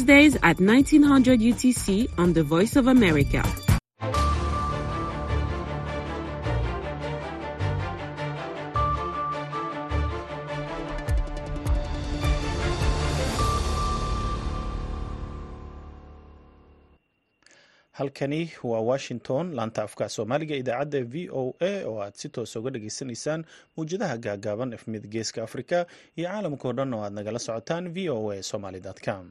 Wednesdays at 1900 UTC on the Voice of America. halkani waa washington laanta afka soomaaliga idaacadda v o a oo aad si toos uga dhageysanaysaan mawjadaha gaagaaban efmid geeska afrika iyo caalamka o dhan oo aad nagala socotaan v o a somaly com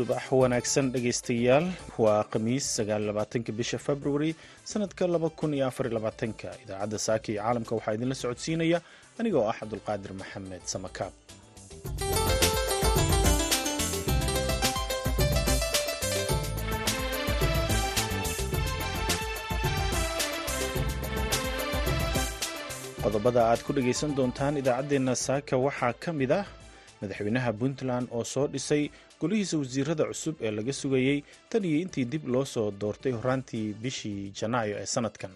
subax wanaagsan dhegaystayaal. Waa khamiis sagaaabaatanka bisha februari sanadka laba kun iyo afar labaatanka. Idaacadda saaka iyo caalamka waxaa idinla socodsiinaya anigoo ah cabdulqaadir maxamed samakaab qodobada aad ku dhagaysan doontaan idaacaddeenna saaka waxaa ka mid ah madaxweynaha puntland oo soo dhisay golihiisa wasiirada cusub ee laga sugayey tan iyo intii dib loo soo doortay horaantii bishii janaayo ee sanadkan.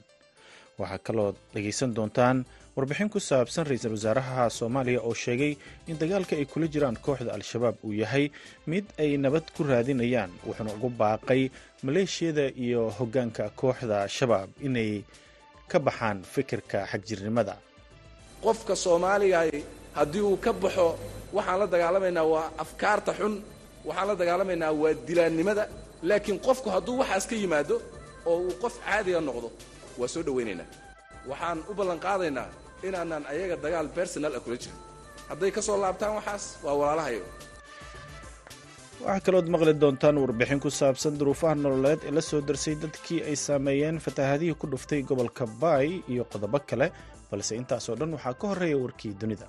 Waxaa kaloo dhagaysan doontaan warbixin ku saabsan ra'iisul wasaaraha soomaaliya oo sheegay in dagaalka ay kula jiraan kooxda al-shabaab uu yahay mid ay nabad ku raadinayaan wuxuuna ugu baaqay maleeshiyada iyo hoggaanka kooxda shabaab inay ka baxaan fikirka xagjirnimada qofka soomaaliga haddii uu ka baxo waxaan la dagaalamaynaa waa afkaarta xun waxaan la dagaalamaynaa waa dilaannimada laakiin qofku hadduu waxaas ka yimaado oo uu qof caadiga noqdo waa soo dhowaynaynaa waxaan u ballanqaadaynaa inaanaan ayaga dagaal bersonal ah kula jirin. Hadday ka soo laabtaan waxaas waa walaalahayo. Waxaa kalood maqli doontaan warbixin ku saabsan duruufaha nololeed ee la soo darsay dadkii ay saameeyeen fatahaadihii ku dhuftay gobolka baay iyo qodobo kale balse intaasoo dhan waxaa ka horreeya warkii dunida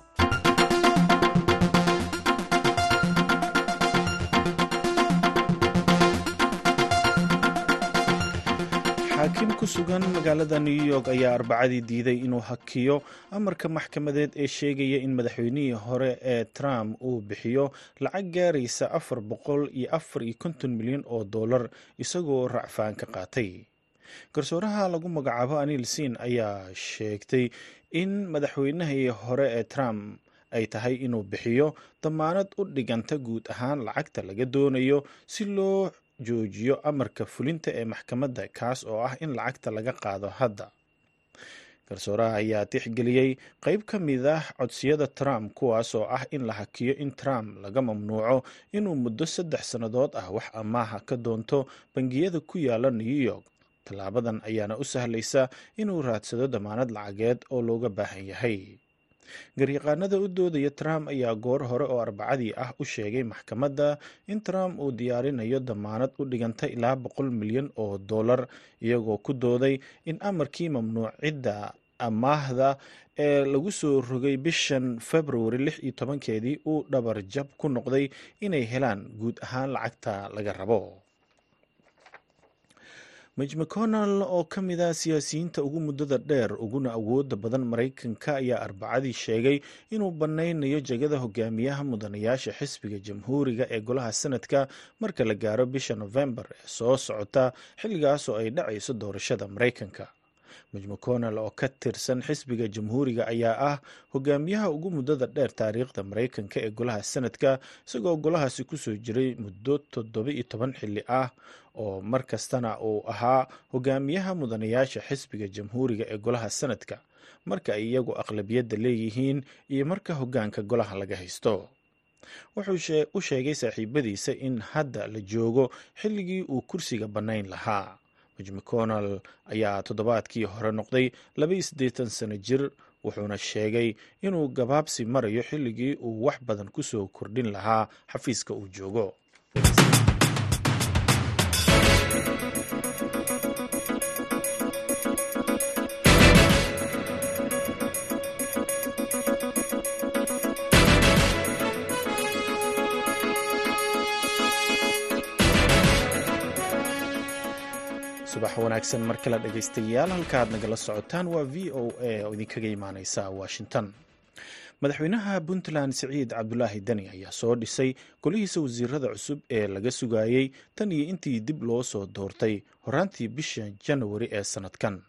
ku sugan magaalada new york ayaa arbacadii diiday inuu hakiyo amarka maxkamadeed ee sheegaya in madaxweynihii hore ee trump uu bixiyo lacag gaaraysa afar boqol iyo afar iyo konton milyan oo dollar isagoo racfaan ka qaatay. Garsooraha lagu magacaabo anil siin ayaa sheegtay in madaxweynihii hore ee trump ay tahay inuu bixiyo damaanad u dhiganta guud ahaan lacagta laga doonayo si loo joojiyo amarka fulinta ee maxkamadda kaas oo ah in lacagta laga qaado hadda. Garsooraha ayaa tixgeliyey qeyb ka mid ah codsiyada trump kuwaas oo ah in la hakiyo in trump laga mamnuuco inuu muddo saddex sannadood ah wax amaaha ka doonto bangiyada ku yaalla new york. Tallaabadan ayaana u sahlaysa inuu raadsado damaanad lacageed oo looga baahan yahay garyaqaanada u doodaya trump ayaa goor hore oo arbacadii ah u sheegay maxkamadda in trump uu diyaarinayo damaanad u dhiganta ilaa boqol milyan oo dollar iyagoo ku dooday in amarkii mamnuucidda amaahda ee lagu soo rogay bishan februari lix iyo tobankeedii uu dhabar jab ku noqday inay helaan guud ahaan lacagta laga rabo mij mcconnell oo ka mid ah siyaasiyiinta ugu muddada dheer uguna awooda badan maraykanka ayaa arbacadii sheegay inuu bannaynayo jegada hogaamiyaha mudanayaasha xisbiga jamhuuriga ee golaha sanadka marka la gaaro bisha nofembar ee soo socota xilligaas oo ay dhacayso doorashada maraykanka mij mcconnell oo ka tirsan xisbiga jamhuuriga ayaa ah hogaamiyaha ugu muddada dheer taariikhda maraykanka ee golaha sanadka isagoo golahaasi ku soo jiray muddo toddoba iyo toban xilli ah oo mar kastana uu ahaa hogaamiyaha mudanayaasha xisbiga jamhuuriga ee golaha sanadka. Marka ay iyagu aqlabiyadda leeyihiin iyo marka hogaanka golaha laga haysto. Wuxuu u sheegay saaxiibadiisa in hadda la joogo xilligii uu kursiga bannayn lahaa mij mcconnell ayaa toddobaadkii hore noqday laba iyo siddeetan sano jir wuxuuna sheegay inuu gabaabsi marayo xilligii uu wax badan ku soo kordhin lahaa xafiiska uu joogo subax wanaagsan mar kale dhegaystayaal halka aad nagala socotaan waa v o a oo idinkaga imaaneysa washington. Madaxweynaha puntland siciid cabdulaahi deni ayaa soo dhisay golihiisa wasiirada cusub ee laga sugayey tan iyo intii dib loo soo doortay horaantii bisha janawari ee sannadkan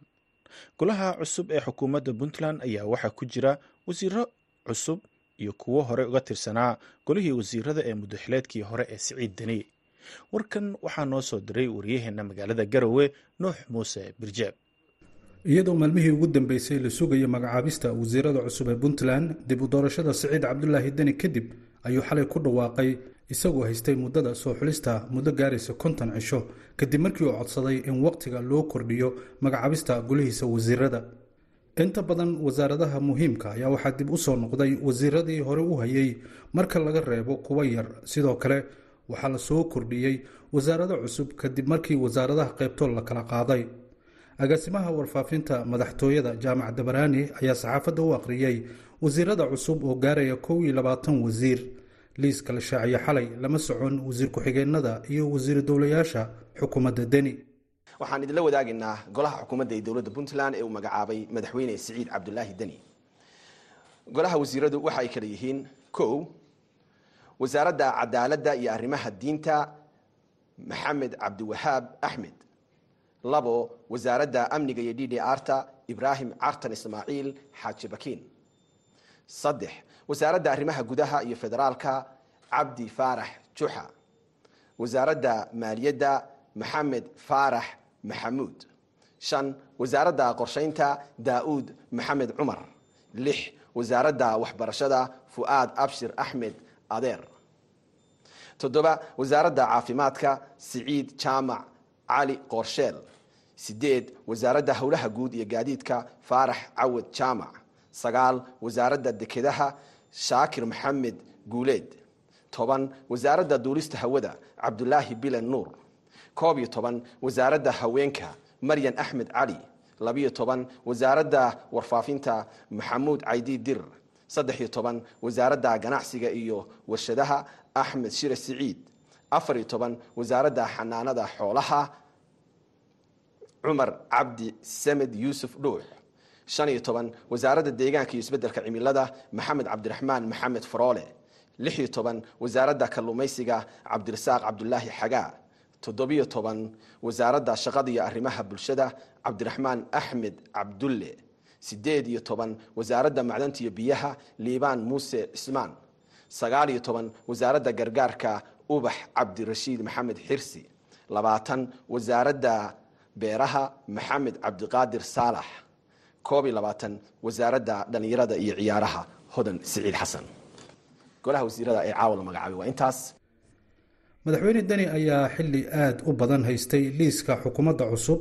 golaha cusub ee xukuumadda puntland ayaa waxaa ku jira wasiiro cusub iyo kuwo hore uga tirsanaa golihii wasiirada ee muddaxileedkii hore ee siciid deni warkan waxaa noo soo diray waryaheena magaalada garowe nuux muuse birjeeb iyadoo maalmihii ugu dambeysay la sugayo magacaabista wasiirada cusub ee puntland dib u doorashada siciid cabdulaahi deni kadib ayuu xalay ku dhawaaqay isagoo haystay muddada soo xulista muddo gaaraysa konton cisho kadib markii uu codsaday in waqtiga loo kordhiyo magacaabista golihiisa wasiirada. Inta badan wasaaradaha muhiimka ayaa waxaa dib u soo noqday wasiiradii hore u hayay marka laga reebo kuwa yar sidoo kale waxaa la soo kordhiyey wasaarado cusub kadib markii wasaaradaha qaybtood la kala qaaday. Agaasimaha warfaafinta madaxtooyada jaamac dabaraani ayaa saxaafadda u aqriyey wasiirada cusub oo gaaraya kow iyo labaatan wasiir. Liiska la shaaciyo xalay lama socon wasiir ku-xigeenada iyo wasiir dowlayaasha xukuumadda deni. Waxaan idinla wadaagaynaa golaha xukuumadda ee dowladda puntland ee uu magacaabay madaxweyne siciid cabdulaahi deni. Golaha wasiiradu waxa ay kala yihiin kow wasaaradda cadaaladda iyo arrimaha diinta maxamed cabdiwahaab axmed. Labo wasaaradda amniga iyo d d arta ibraahim cartan ismaaciil xaaji bakiin. Saddex wasaaradda arrimaha gudaha iyo federaalka cabdi faarax juxa. Wasaaradda maaliyadda maxamed faarax maxamuud. Shan wasaaradda qorshaynta daa'uud maxamed cumar. Lix wasaaradda waxbarashada fu'aad abshir axmed adeer toddoba wasaaradda caafimaadka siciid jaamac cali qoorsheel sideed wasaaradda howlaha guud iyo gaadiidka faarax cawad jaamac. Sagaal wasaaradda dekedaha shaakir maxamed guuleed. Toban wasaaradda duulista hawada cabdulaahi bilan nuur. Koob iyo toban wasaaradda haweenka maryan axmed cali labiyo toban wasaaradda warfaafinta maxamuud caydi dir saddex iyo toban wasaaradda ganacsiga iyo warshadaha axmed shire siciid. Afar iyo toban wasaaradda xanaanada xoolaha cumar cabdi samed yuusuf dhuux shan iyo toban wasaaradda deegaanka iyo isbeddelka cimilada maxamed cabdiraxmaan maxamed faroole lix iyo toban wasaaradda kalluumaysiga cabdirasaaq cabdulaahi xagaa. Toddobiyo toban wasaaradda shaqada iyo arrimaha bulshada cabdiraxmaan axmed cabdulle sideed iyo toban wasaaradda macdanta iyo biyaha liibaan muuse cismaan sagaal iyo toban wasaaradda gargaarka ubax cabdirashiid maxamed xirsi. Labaatan wasaaradda beeraha maxamed cabdiqaadir saalax. Koob iyo labaatan wasaaradda dhallinyarada iyo ciyaaraha hodan siciid xasan. Golaha wasiirada ee caawa la magacaabay waa intaas. Madaxweyne deni ayaa xilli aada u badan haystay liiska xukuumadda cusub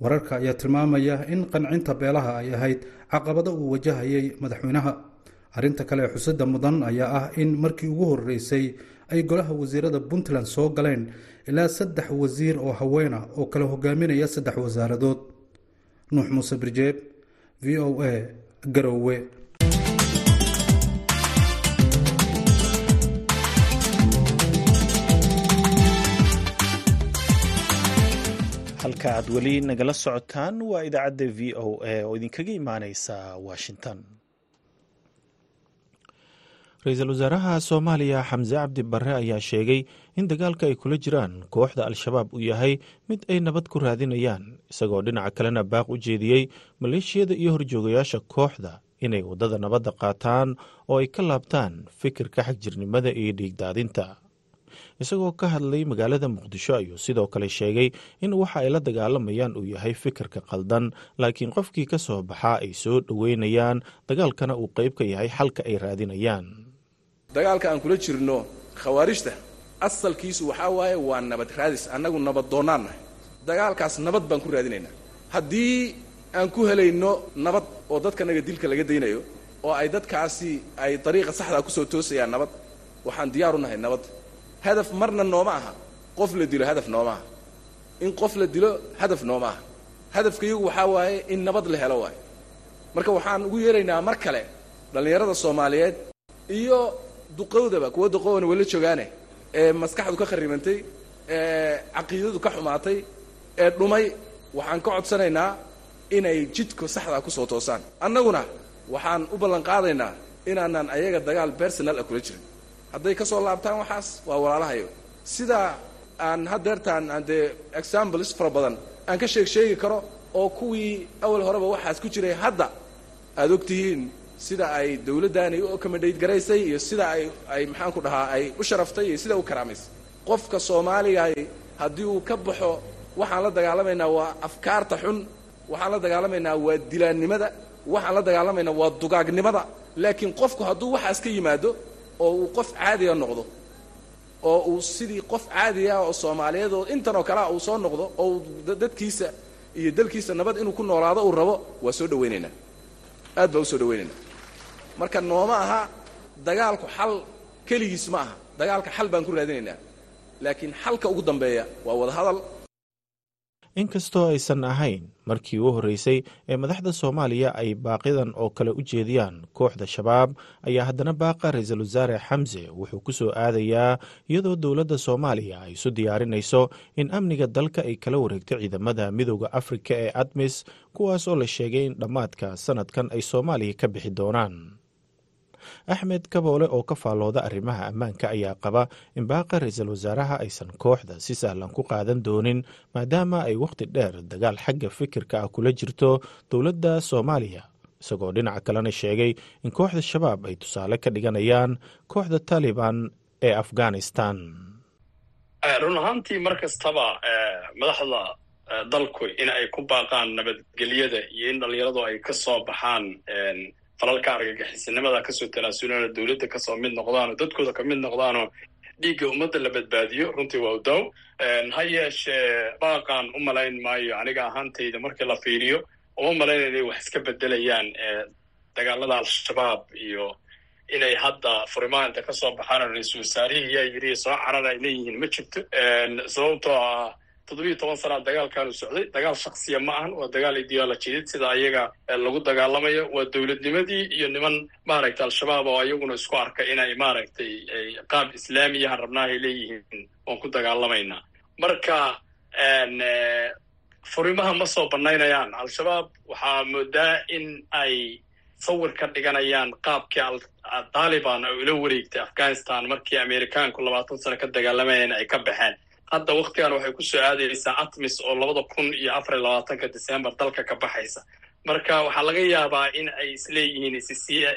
wararka ayaa tilmaamaya in qancinta beelaha ay ahayd caqabado uu wajahayay madaxweynaha. Arrinta kale ee xusada mudan ayaa ah in markii ugu horeysay ay golaha wasiirada puntland soo galeen ilaa saddex wasiir oo haweena oo kala hogaaminaya saddex wasaaradood. Nuux muuse birjeeb v o a garowe halka aad weli nagala socotaan waa idaacadda v o a oo idinkaga imaaneysa washington. Ra'iisul wasaaraha soomaaliya xamse cabdi barre ayaa sheegay in dagaalka ay kula jiraan kooxda al-shabaab uu yahay mid ay nabad ku raadinayaan isagoo dhinaca kalena baaq u jeediyey maleeshiyada iyo horjoogayaasha kooxda inay waddada nabadda qaataan oo ay ka laabtaan fikirka xagjirnimada iyo dhiigdaadinta isagoo ka hadlay magaalada muqdisho ayuu sidoo kale sheegay in waxa ay la dagaalamayaan uu yahay fikirka qaldan laakiin qofkii ka soo baxaa ay soo dhoweynayaan dagaalkana uu qayb ka yahay xalka ay raadinayaan. Dagaalka aan kula jirno khawaarijta asalkiisu waxaa waaye waa nabad raadis annagu nabad doonnaan nahay dagaalkaas nabad baan ku raadinaynaa haddii aan ku helayno nabad oo dadkanaga dilka laga daynayo oo ay dadkaasi ay dariiqa saxdaa ku soo toosayaan nabad waxaan diyaar u nahay nabad hadaf marna nooma aha qof la dilo hadaf nooma aha in qof la dilo hadaf nooma aha hadafka iyagu waxaa waaye in nabad la helo waaye marka waxaan ugu yeeraynaa mar kale dhallinyarada soomaaliyeed iyo duqowdaba kuwa duqowana wala joogaane ee maskaxdu ka kharibantay ee caqiidadu ka xumaatay ee dhumay waxaan ka codsanaynaa inay jidka saxdaa ku soo toosaan annaguna waxaan u ballan qaadaynaa inaanan ayaga dagaal bersonal ah kula jirin hadday ka soo laabtaan waxaas waa walaalahayo. Sidaa aan haddeertaan aan dee examples fara badan aan ka sheeg sheegi karo oo kuwii awal horeba waxaas ku jiray hadda aad og tihiin sida ay dawladdaani u accommodate garaysay iyo sida ay ay maxaan ku dhahaa ay u sharaftay iyo sida u karaamaysay. Qofka soomaaligaay haddii uu ka baxo waxaan la dagaalamaynaa waa afkaarta xun waxaan la dagaalamaynaa waa dilaannimada waxaan la dagaalamaynaa waa dugaagnimada laakiin qofku hadduu waxaas ka yimaado oo uu qof caadiga noqdo oo uu sidii qof caadiga oo soomaaliyeed oo intan oo kalea uu soo noqdo oo uu dadkiisa iyo dalkiisa nabad inuu ku noolaado uu rabo waa soo dhawaynaynaa aad baa u soo dhawaynaynaa marka nooma aha dagaalku xal keligiis ma aha. Dagaalka xal baan ku raadinaynaa. Laakiin xalka ugu dambeeya waa wadahadal inkastoo aysan ahayn markii u horreysay ee madaxda soomaaliya ay baaqidan oo kale u jeediyaan kooxda shabaab ayaa haddana baaqa ra'iisul wasaare xamse wuxuu ku soo aadayaa iyadoo dowladda soomaaliya ay isu diyaarinayso in amniga dalka ay kala wareegto ciidamada midooda afrika ee admis kuwaas oo la sheegay in dhammaadka sanadkan ay soomaaliya ka bixi doonaan axmed kaboole oo ka faallooda arrimaha ammaanka ayaa qaba in baaqa ra'iisul wasaaraha aysan kooxda si sahlan ku qaadan doonin maadaama ay wakhti dheer dagaal xagga fikirka ah kula jirto dowladda soomaaliya. Isagoo dhinaca kalena sheegay in kooxda shabaab ay tusaale ka dhiganayaan kooxda taliban ee afghanistan. Run ahaantii mar kastaba madaxda dalku in ay ku baaqaan nabadgelyada iyo in dhalinyaradu ay ka baxaan falalka argagixisinimada ka soo tanaasulana dowladda ka soo mid noqdaanoo dadkooda ka mid noqdaanoo dhiigga ummadda la badbaadiyo. Runtii waa udaw ha yeeshee baaqaan u malayn maayo aniga ahaantayda markii la fiiriyo. Uma malaynaya inay wax iska bedelayaan dagaalada al-shabaab iyo inay hadda furimaanta ka soo baxaan ra'iisul wasaarihii yaa yiri soo carar ay leeyihiin ma jirto. Sababtoo ah toddobiiyo toban sanaa dagaalkaanu socday. Dagaal shaksiya ma ahan waa dagaal ideolojiyad sida ayaga lagu dagaalamayo waa dowladnimadii iyo niman maaragtay al-shabaab oo ayaguna isku arka inay maaragtay qaab islaamiyahan rabnaahay leeyihiin waan ku dagaalamaynaa. Marka furimaha ma soo banaynayaan al-shabaab waxaa moodaa in ay sawir ka dhiganayaan qaabkii taliban oo ila wareegtay afghanistan markii amerikaanku labaatan sano ka dagaalamayeen ay ka baxeen hadda waktigan waxay ku soo aadaysaa atmis oo labada kun iyo afar iyo labaatanka december dalka ka baxaysa. Marka waxaa laga yaabaa in ay isleeyihiin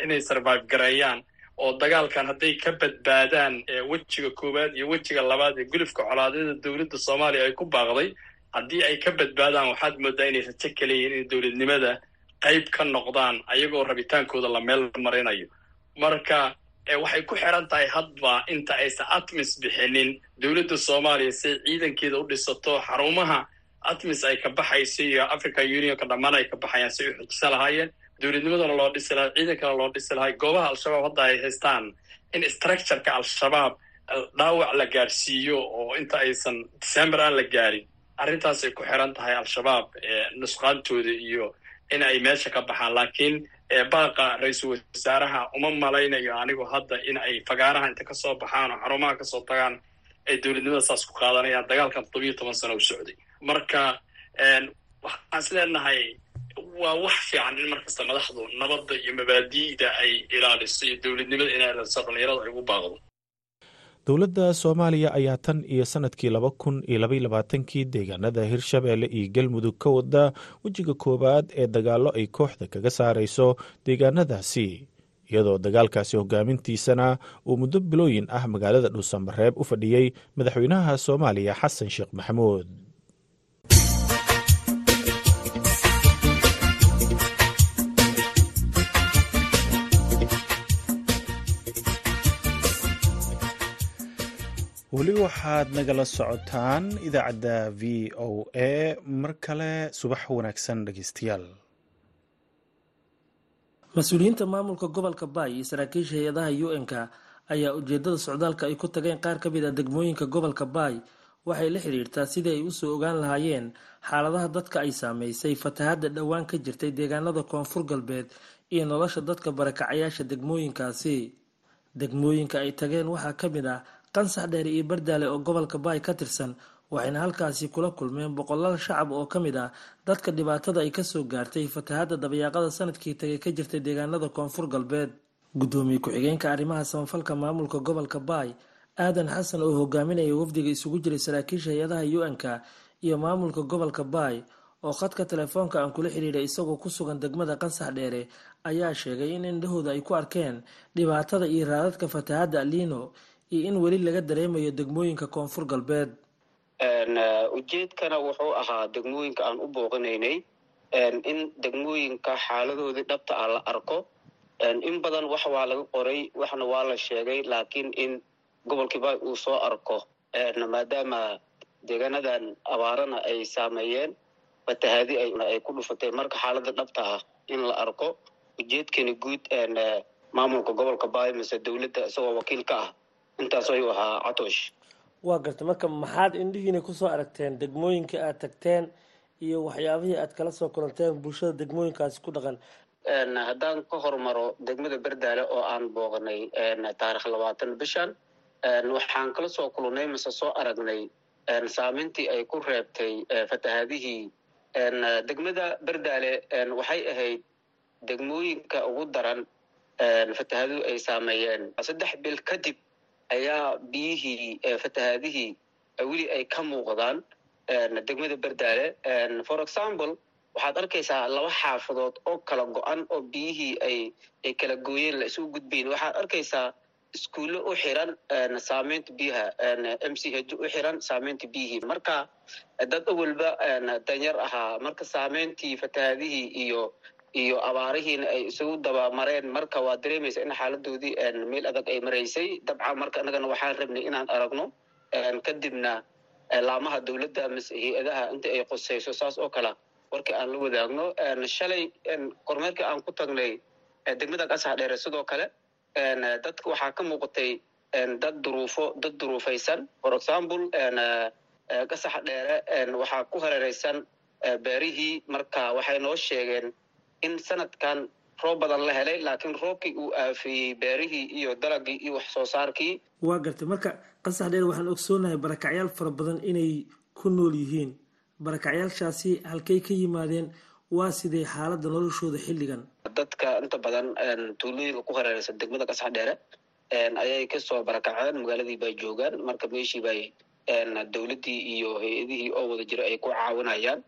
inay survive gareeyaan oo dagaalkan hadday ka badbaadaan wejiga koowaad iyo wejiga labaad ee gulufka colaadyada dowladda soomaaliya ay ku baaqday haddii ay ka badbaadaan waxaad moodaa inay rajo ka inay dowladnimada qayb ka noqdaan ayagoo rabitaankooda la meel marinayo marka waxay ku xiran tahay hadba inta aysan atmis bixinin. Dowladda soomaaliya siay ciidankeeda u dhisato xarumaha atmis ay ka baxayso iyo african unionka dhammaan ay ka baxayaan si ay u xujisan lahaayeen. Dowladnimadana loo dhisi lahay ciidankana loo dhisi lahay goobaha al-shabaab hadda ay haystaan in structureka al-shabaab dhaawac la gaadhsiiyo oo inta aysan december aan la gaarin. Arrintaasay ku xiran tahay al-shabaab nusqaantooda iyo in ay meesha ka baxaan. Laakiin baaqa ra'iisul wasaaraha uma malaynayo anigu hadda in ay fagaaraha inta ka soo baxaan oo xarumaha ka soo tagaan ay dowladnimada saas ku qaadanayaan. Dagaalkan toddobiyo toban sano u socday. Marka waxaan is leenahay waa wax fiican in markasta madaxdu nabadda iyo mabaadi'da ay ilaaliso iyo dowladnimada inay ilaaliso dhalinyarada ay ugu baaqdo dowladda soomaaliya ayaa tan iyo sannadkii laba kun iyo labaiy labaatankii deegaanada hirshabeelle iyo galmudug ka wada wejiga koowaad ee dagaallo ay kooxda kaga saarayso deegaanadaasi iyadoo dagaalkaasi hogaamintiisana uu muddo bilooyin ah magaalada dhuusamareeb u fadhiyey madaxweynaha soomaaliya xasan sheekh maxamuud weli waxaad nagala socotaan idaacadda v o a. Mar kale subax wanaagsan dhegeystayaal mas'uuliyiinta maamulka gobolka baay iyo saraakiisha hay'adaha u n-ka ayaa ujeedada socdaalka ay ku tageen qaar ka mid a degmooyinka gobolka baay. Waxay la xidhiirtaa sidii ay u soo ogaan lahaayeen xaaladaha dadka ay saameysay fatahadda dhowaan ka jirtay deegaanada koonfur galbeed iyo nolosha dadka barakacayaasha degmooyinkaasi. Degmooyinka ay tageen waxaa ka mid ah qansax dheer iyo bardaale oo gobolka baay ka tirsan waxayna halkaasi kula kulmeen boqolaal shacab oo ka mid ah dadka dhibaatada ay ka soo gaartay fatahadda dabayaaqada sannadkii tagay ka jirtay deegaanada koonfur galbeed. Gudoomiye ku-xigeenka arrimaha samafalka maamulka gobolka baay aadan xasan oo hogaaminaya wafdiga isugu jiray saraakiisha hay'adaha u-n-ka iyo maamulka gobolka baay oo khadka telefoonka aan kula xiriiray isagoo ku sugan degmada qansax dheere ayaa sheegay in indhahooda ay ku arkeen dhibaatada iyo raadadka fatahaadda aliino iyo in weli laga dareemayo degmooyinka koonfur galbeed. Ujeedkana wuxuu ahaa degmooyinka aan u booqanaynay in degmooyinka xaaladoodii dhabta ah la arko. In badan wax waa laga qoray waxna waa la sheegay laakiin in gobolkii baay uu soo arko. Maadaama deegaanadan abaarana ay saameeyeen fatahaadi ay ku dhufatay marka xaalada dhabta ah in la arko. Ujeedkani guud maamulka gobolka baay mise dowladda isagoo wakiil ka ah intaas ayuu ahaa catoosh waa garta marka maxaad indhihiina ku soo aragteen degmooyinka aad tagteen iyo waxyaabihii aad kala soo kulanteen bulshada degmooyinkaasi ku dhaqan? Haddaan ka hormaro degmada berdaale oo aan booqnay taarikh labaatan bishan waxaan kala soo kulunay mise soo aragnay saameyntii ay ku reebtay fatahaadihii. Degmada berdaale waxay ahayd degmooyinka ugu daran fatahaaduu ay saameeyeen. Saddex bil kadib ayaa biyihii fatahaadihii weli ay ka muuqdaan degmada berdaale for example waxaad arkaysaa laba xaafadood oo kala go-an oo biyihii ay kala gooyeen la isugu gudbayn waxaad arkaysaa iskuulle u xiran saameynta biyaha m c h u xiran saameynta biyihii. Marka dad awalba danyar ahaa. Marka saameyntii fatahaadihii iyo iyo abaarihiina ay isugu dabamareen. Marka waa dareemaysa in xaaladoodii meel adag ay maraysay dabcan marka annagana waxaan rabnay inaan aragno kadibna laamaha dowladda mise hay'adaha inta ay qusayso saas oo kale. Warkii aan la wadaagno shalay kormeerkii aan ku tagnay degmada qasax dheere. Sidoo kale dadka waxaa ka muuqatay dad duruufo dad duruufaysan. For example qasax dheere waxaa ku hareereysan beerihii. Marka waxay noo sheegeen in sanadkan roob badan la helay laakiin roobkii uu aafeeyey beerihii iyo dalagii iyo wax soo saarkii. Waa gartay. Marka qasax dheer waxaan ogsoonahay barakacyaal fara badan inay ku nool yihiin. Barakacyaashaasi halkay ka yimaadeen waa sidee xaaladda noloshooda xilligan? Dadka inta badan tuulooyinka ku hareereysan degmada qasax dheere ayay ka soo barakaceen magaaladii bay joogaan. Marka meeshii bay dowladdii iyo hay'adihii oo wada jira ay ku caawinayaan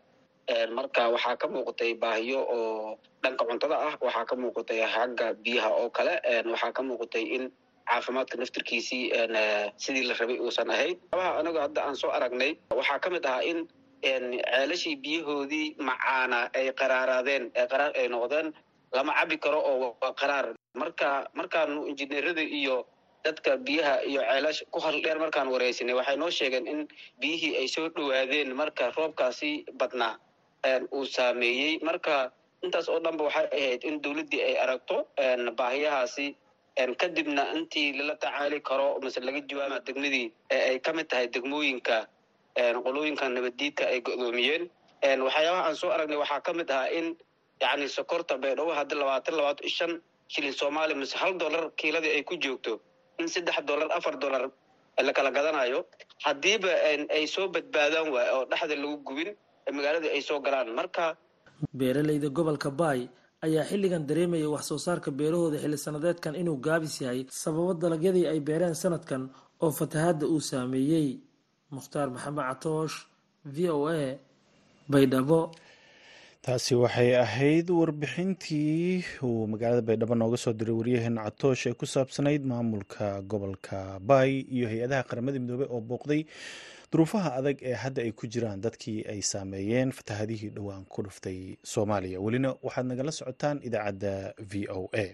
marka waxaa ka muuqatay baahiyo oo dhanka cuntada ah waxaa ka muuqatay xagga biyaha oo kale waxaa ka muuqatay in caafimaadka naftirkiisii sidii la rabay uusan ahayn. Abaha anagu hadda aan soo aragnay waxaa ka mid ahaa in ceelashii biyahoodii macaana ay qaraaraadeen qaraar ay noqdeen lama cabi karo oo waa qaraar. Marka markaanu injineerada iyo dadka biyaha iyo ceelash ku hal dheer markaan wareysinay waxay noo sheegeen in biyihii ay soo dhowaadeen marka roobkaasi badnaa uu saameeyey. Marka intaas oo dhanba waxay ahayd in dowladdii ay aragto baahiyahaasi kadibna intii lala tacaali karo mise laga jawaaba degmadii ay ka mid tahay degmooyinka qolooyinka nabaddiidka ay go'doomiyeen waxyaabaha aan soo aragnay waxaa ka mid ahaa in yacni sokorta baydhabo haddi labaatan labaatan iyo shan shilin soomaaliya mise hal dollar kiiladii ay ku joogto in saddex dollar afar dollar la kala gadanayo. Haddiiba ay soo badbaadaan waay oo dhexda lagu gubin magaaladii ay soo galaan. Marka beeraleyda gobolka baay ayaa xilligan dareemaya wax soo saarka beerahooda xilli sanadeedkan inuu gaabis yahay sababo dalagyadii ay beereen sanadkan oo fatahaadda uu saameeyey. Mukhtaar maxamed catoosh v o a baydhabo. Taasi waxay ahayd warbixintii uu magaalada baydhabo nooga soo diray waryaheena catoosh ee ku saabsanayd maamulka gobolka baay iyo hay'adaha qaramada midoobey oo booqday duruufaha adag ee hadda ay ku jiraan dadkii ay saameeyeen fatahadihii dhowaan ku dhuftay soomaaliya. Welina waxaad nagala socotaan idaacadda v o a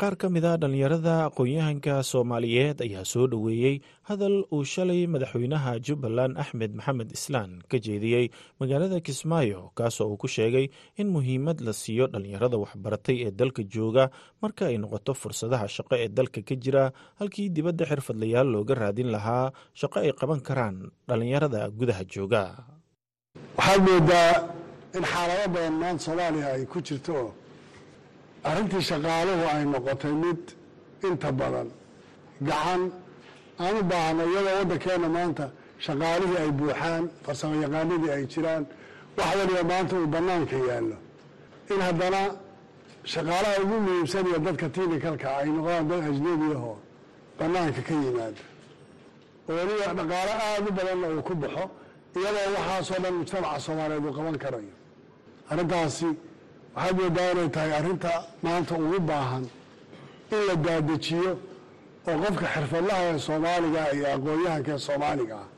qaar ka mid a dhallinyarada aqoon-yahanka soomaaliyeed ayaa soo dhoweeyey hadal uu shalay madaxweynaha jubbaland axmed maxamed islaan ka jeediyey magaalada kismaayo kaasoo uu ku sheegay in muhiimad la siiyo dhallinyarada waxbaratay ee dalka jooga marka ay noqoto fursadaha shaqo ee dalka ka jira halkii dibadda xirfadlayaal looga raadin lahaa shaqo ay qaban karaan dhallinyarada gudaha jooga. Waxaad moodaa in xaalado badan maanta soomaaliya ay ku jirto arrintii shaqaaluhu ay noqotay mid inta badan gacan aan u baahno iyadoo waddankeenna maanta shaqaalihii ay buuxaan farsamo yaqaanadii ay jiraan wax waliba maanta uu bannaanka yaallo. In haddana shaqaalaha ugu muhiimsan iyo dadka tiinikalka ay noqdaan dad ajnebi ahoo bannaanka ka yimaada. Oo weliba dhaqaalo aada u badanna uu ku baxo iyadoo waxaasoo dhan mujtamaca soomaaliyeed uu qaban karayo. Arrintaasi waxaad moodaa inay tahay arrinta maanta ugu baahan in la daadejiyo oo qofka xirfadlaha ee soomaaliga iyo aqoon-yahanka ee soomaaliga ah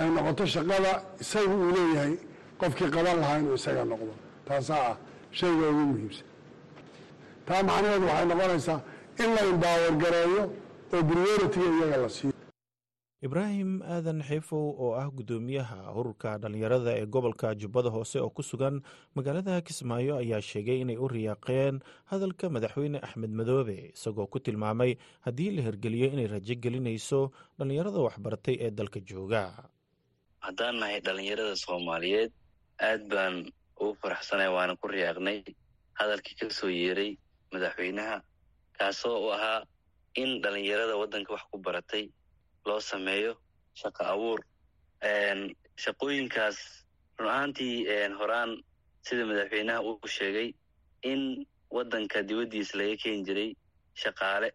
ay noqoto shaqada isaga uu leeyahay qofkii qaban lahaa inuu isaga noqdo. Taasaa ah shayga ugu muhiimsan. Taa macnaheedu waxay noqonaysaa in la imbaawer gareeyo oo prioritiga iyaga la siiyo ibraahim aadan xiifow oo ah guddoomiyaha ururka dhallinyarada ee gobolka jubbada hoose oo ku sugan magaalada kismaayo ayaa sheegay inay u riyaaqeen hadalka madaxweyne axmed madoobe isagoo ku tilmaamay haddii la hirgeliyo inay rajo gelinayso dhallinyarada waxbaratay ee dalka jooga. Haddaan nahay dhallinyarada soomaaliyeed aad baan ugu faraxsanay waana ku riyaaqnay hadalkii ka soo yeeray madaxweynaha kaasoo u ahaa in dhallinyarada waddanka wax ku baratay loo sameeyo shaqo abuur. Shaqooyinkaas run ahaantii horaan sida madaxweynaha uu sheegay in waddanka dibaddiisa laga keeni jiray shaqaale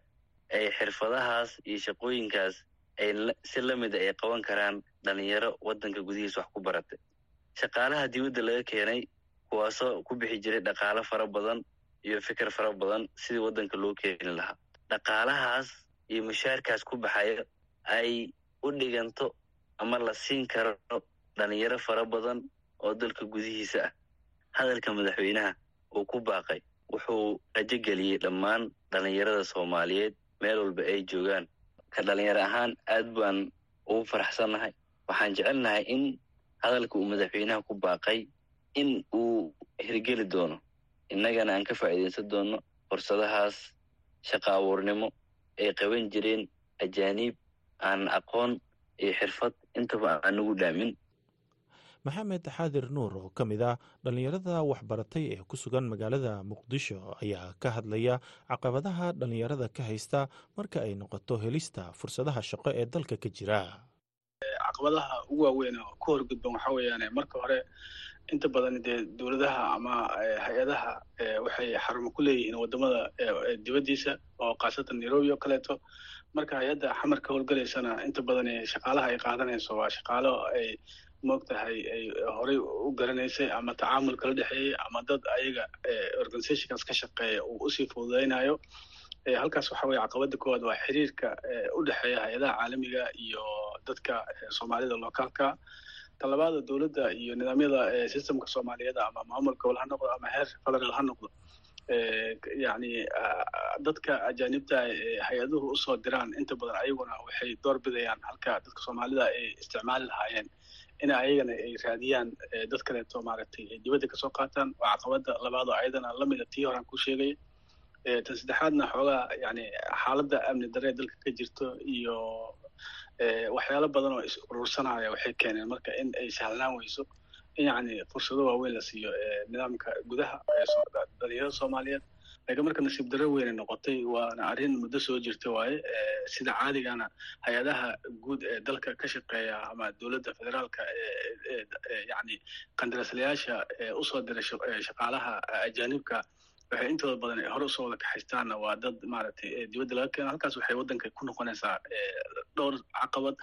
ay xirfadahaas iyo shaqooyinkaas ay si la mida ay qaban karaan dhalinyaro waddanka gudihiisa wax ku baratay. Shaqaalaha dibadda laga keenay kuwaasoo ku bixi jiray dhaqaalo fara badan iyo fikir fara badan sidii waddanka loo keeni lahaa. Dhaqaalahaas iyo mushaarkaas ku baxaya ay u dhiganto ama la siin karo dhalinyaro fara badan oo dalka gudihiisa ah. Hadalka madaxweynaha uu ku baaqay wuxuu rajo geliyey dhammaan dhalinyarada soomaaliyeed meel walba ay joogaan. Ka dhalinyaro ahaan aad baan ugu faraxsannahay waxaan jecelnahay in hadalka uu madaxweynaha ku baaqay in uu hirgeli doono. Innagana aan ka faa'iidaysan doono fursadahaas shaqa abuurnimo ay qaban jireen ajaaniib aan aqoon iyo xirfad intaba aan nagu dhaamin. Maxamed xaadir nuur oo ka mid ah dhallinyarada waxbaratay ee ku sugan magaalada muqdisho ayaa ka hadlaya caqabadaha dhallinyarada ka haysta marka ay noqoto helista fursadaha shaqo ee dalka ka jira. Caqabadaha ugu waaweyn oo ku horgudban waxa weeyaan marka hore inta badan dee dowladaha ama hay'adaha waxay xarumo ku leeyihiin waddamada dibaddiisa oo khaasatan nairobi oo kaleeto marka hay'adda xamarka howlgalaysana inta badan shaqaalaha ay qaadanayso waa shaqaalo ay moogtahay ay horey u garanaysay ama tacaamul kala dhexeeyey ama dad ayaga organizationkaas ka shaqeeya uu u sii fududaynayo halkaas waxa weye caqabada koowaad waa xiriirka u dhexeeya hay'adaha caalamiga iyo dadka soomaalida locaalka talabaada dowladda iyo nidaamyada systemka soomaaliyeed ama maamul gobol ha noqdo ama heer federaal ha noqdo yani dadka ajaanibta hay'aduhu u soo diraan inta badan ayaguna waxay door bidayaan halka dadka soomaalida ay isticmaali lahaayeen in ayagana ay raadiyaan dad kaleeto maaragtay ay dibadda ka soo qaataan. Waa caqabada labaad oo ayadana lamida tii horaan ku sheegay. Tan saddexaadna xoogaa yani xaaladda amni daree dalka ka jirto iyo waxyaalo badan oo is urursanaya waxay keeneen marka in ay sahlanaan weyso yani fursado waaweyn la siiyo nidaamka gudaha dhalinyarada soomaaliyeed laakiin marka nasiib darro weynay noqotay waana arrin muddo soo jirta waaye sida caadigana hay'adaha guud ee dalka ka shaqeeya ama dowladda federaalka yani qandaraaslayaasha u soo dira shaqaalaha ajaanibka waxay intooda badan hore u soo wada kaxaystaanna waa dad maaragtay dibadda laga keeno halkaas waxay waddanka ku noqonaysaa dhowr caqabad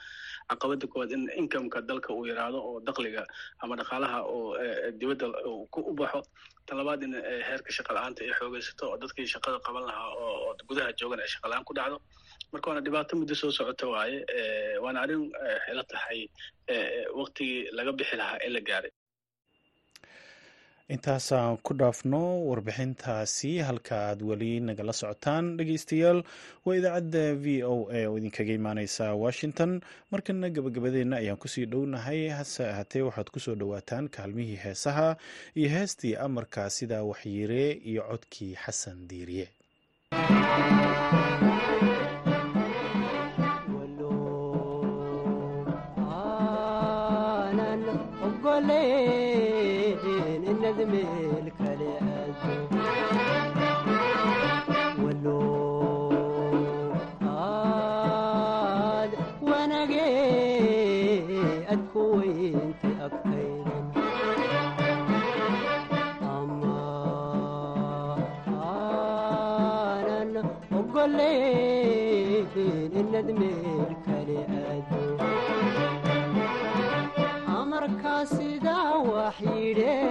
caqabada koowaad in incomeka dalka uu yaraado oo dakliga ama dhaqaalaha oo dibadda u baxo. Tan in heerka shaqa la'aanta ay xoogeysato oo dadkii shaqada qaban lahaa oo gudaha joogan ay shaqa la'aan ku dhacdo. Marka waana dhibaato muddo soo socota waaye waana arrin xilo tahay waktigii laga bixi lahaa in la gaaray intaasaan ku dhaafno warbixintaasi halka aad weli nagala socotaan dhegeystayaal waa idaacadda v o a oo idinkaga imaaneysa washington. Markana gabagabadeenna ayaan ku sii dhownahay hase ahaatee waxaad ku soo dhowaataan kaalmihii heesaha iyo heestii amarka sida waxyiire iyo codkii xasan diiriye الندميل كليات ولو قال وانا جيت كوينت اكتير اما انا اقول لي الندميل كليات amrkaa sidaa wax yidhee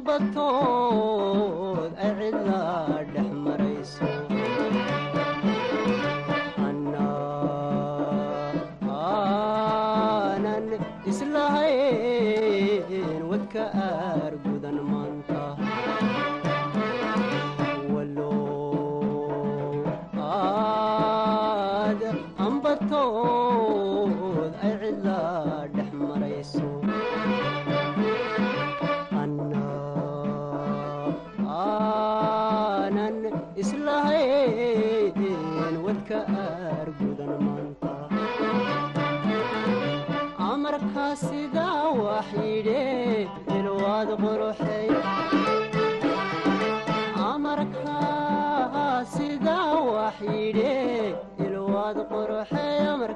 bâton Amar,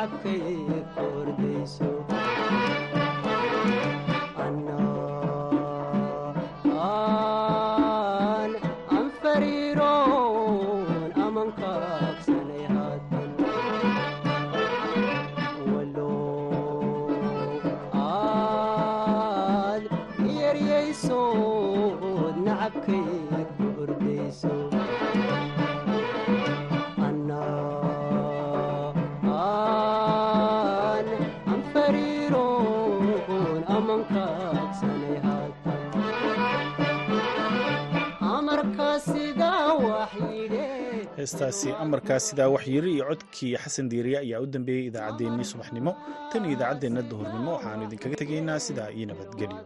shacabkay kordhayso heestaasi amarkaa sidaa wax yiri iyo codkii xasan diiriya ayaa u dambeeyey idaacaddeennii subaxnimo. Tan iyo idaacaddeenna duhurnimo waxaanu idinkaga tegaynaa sidaa iyo nabadgelyo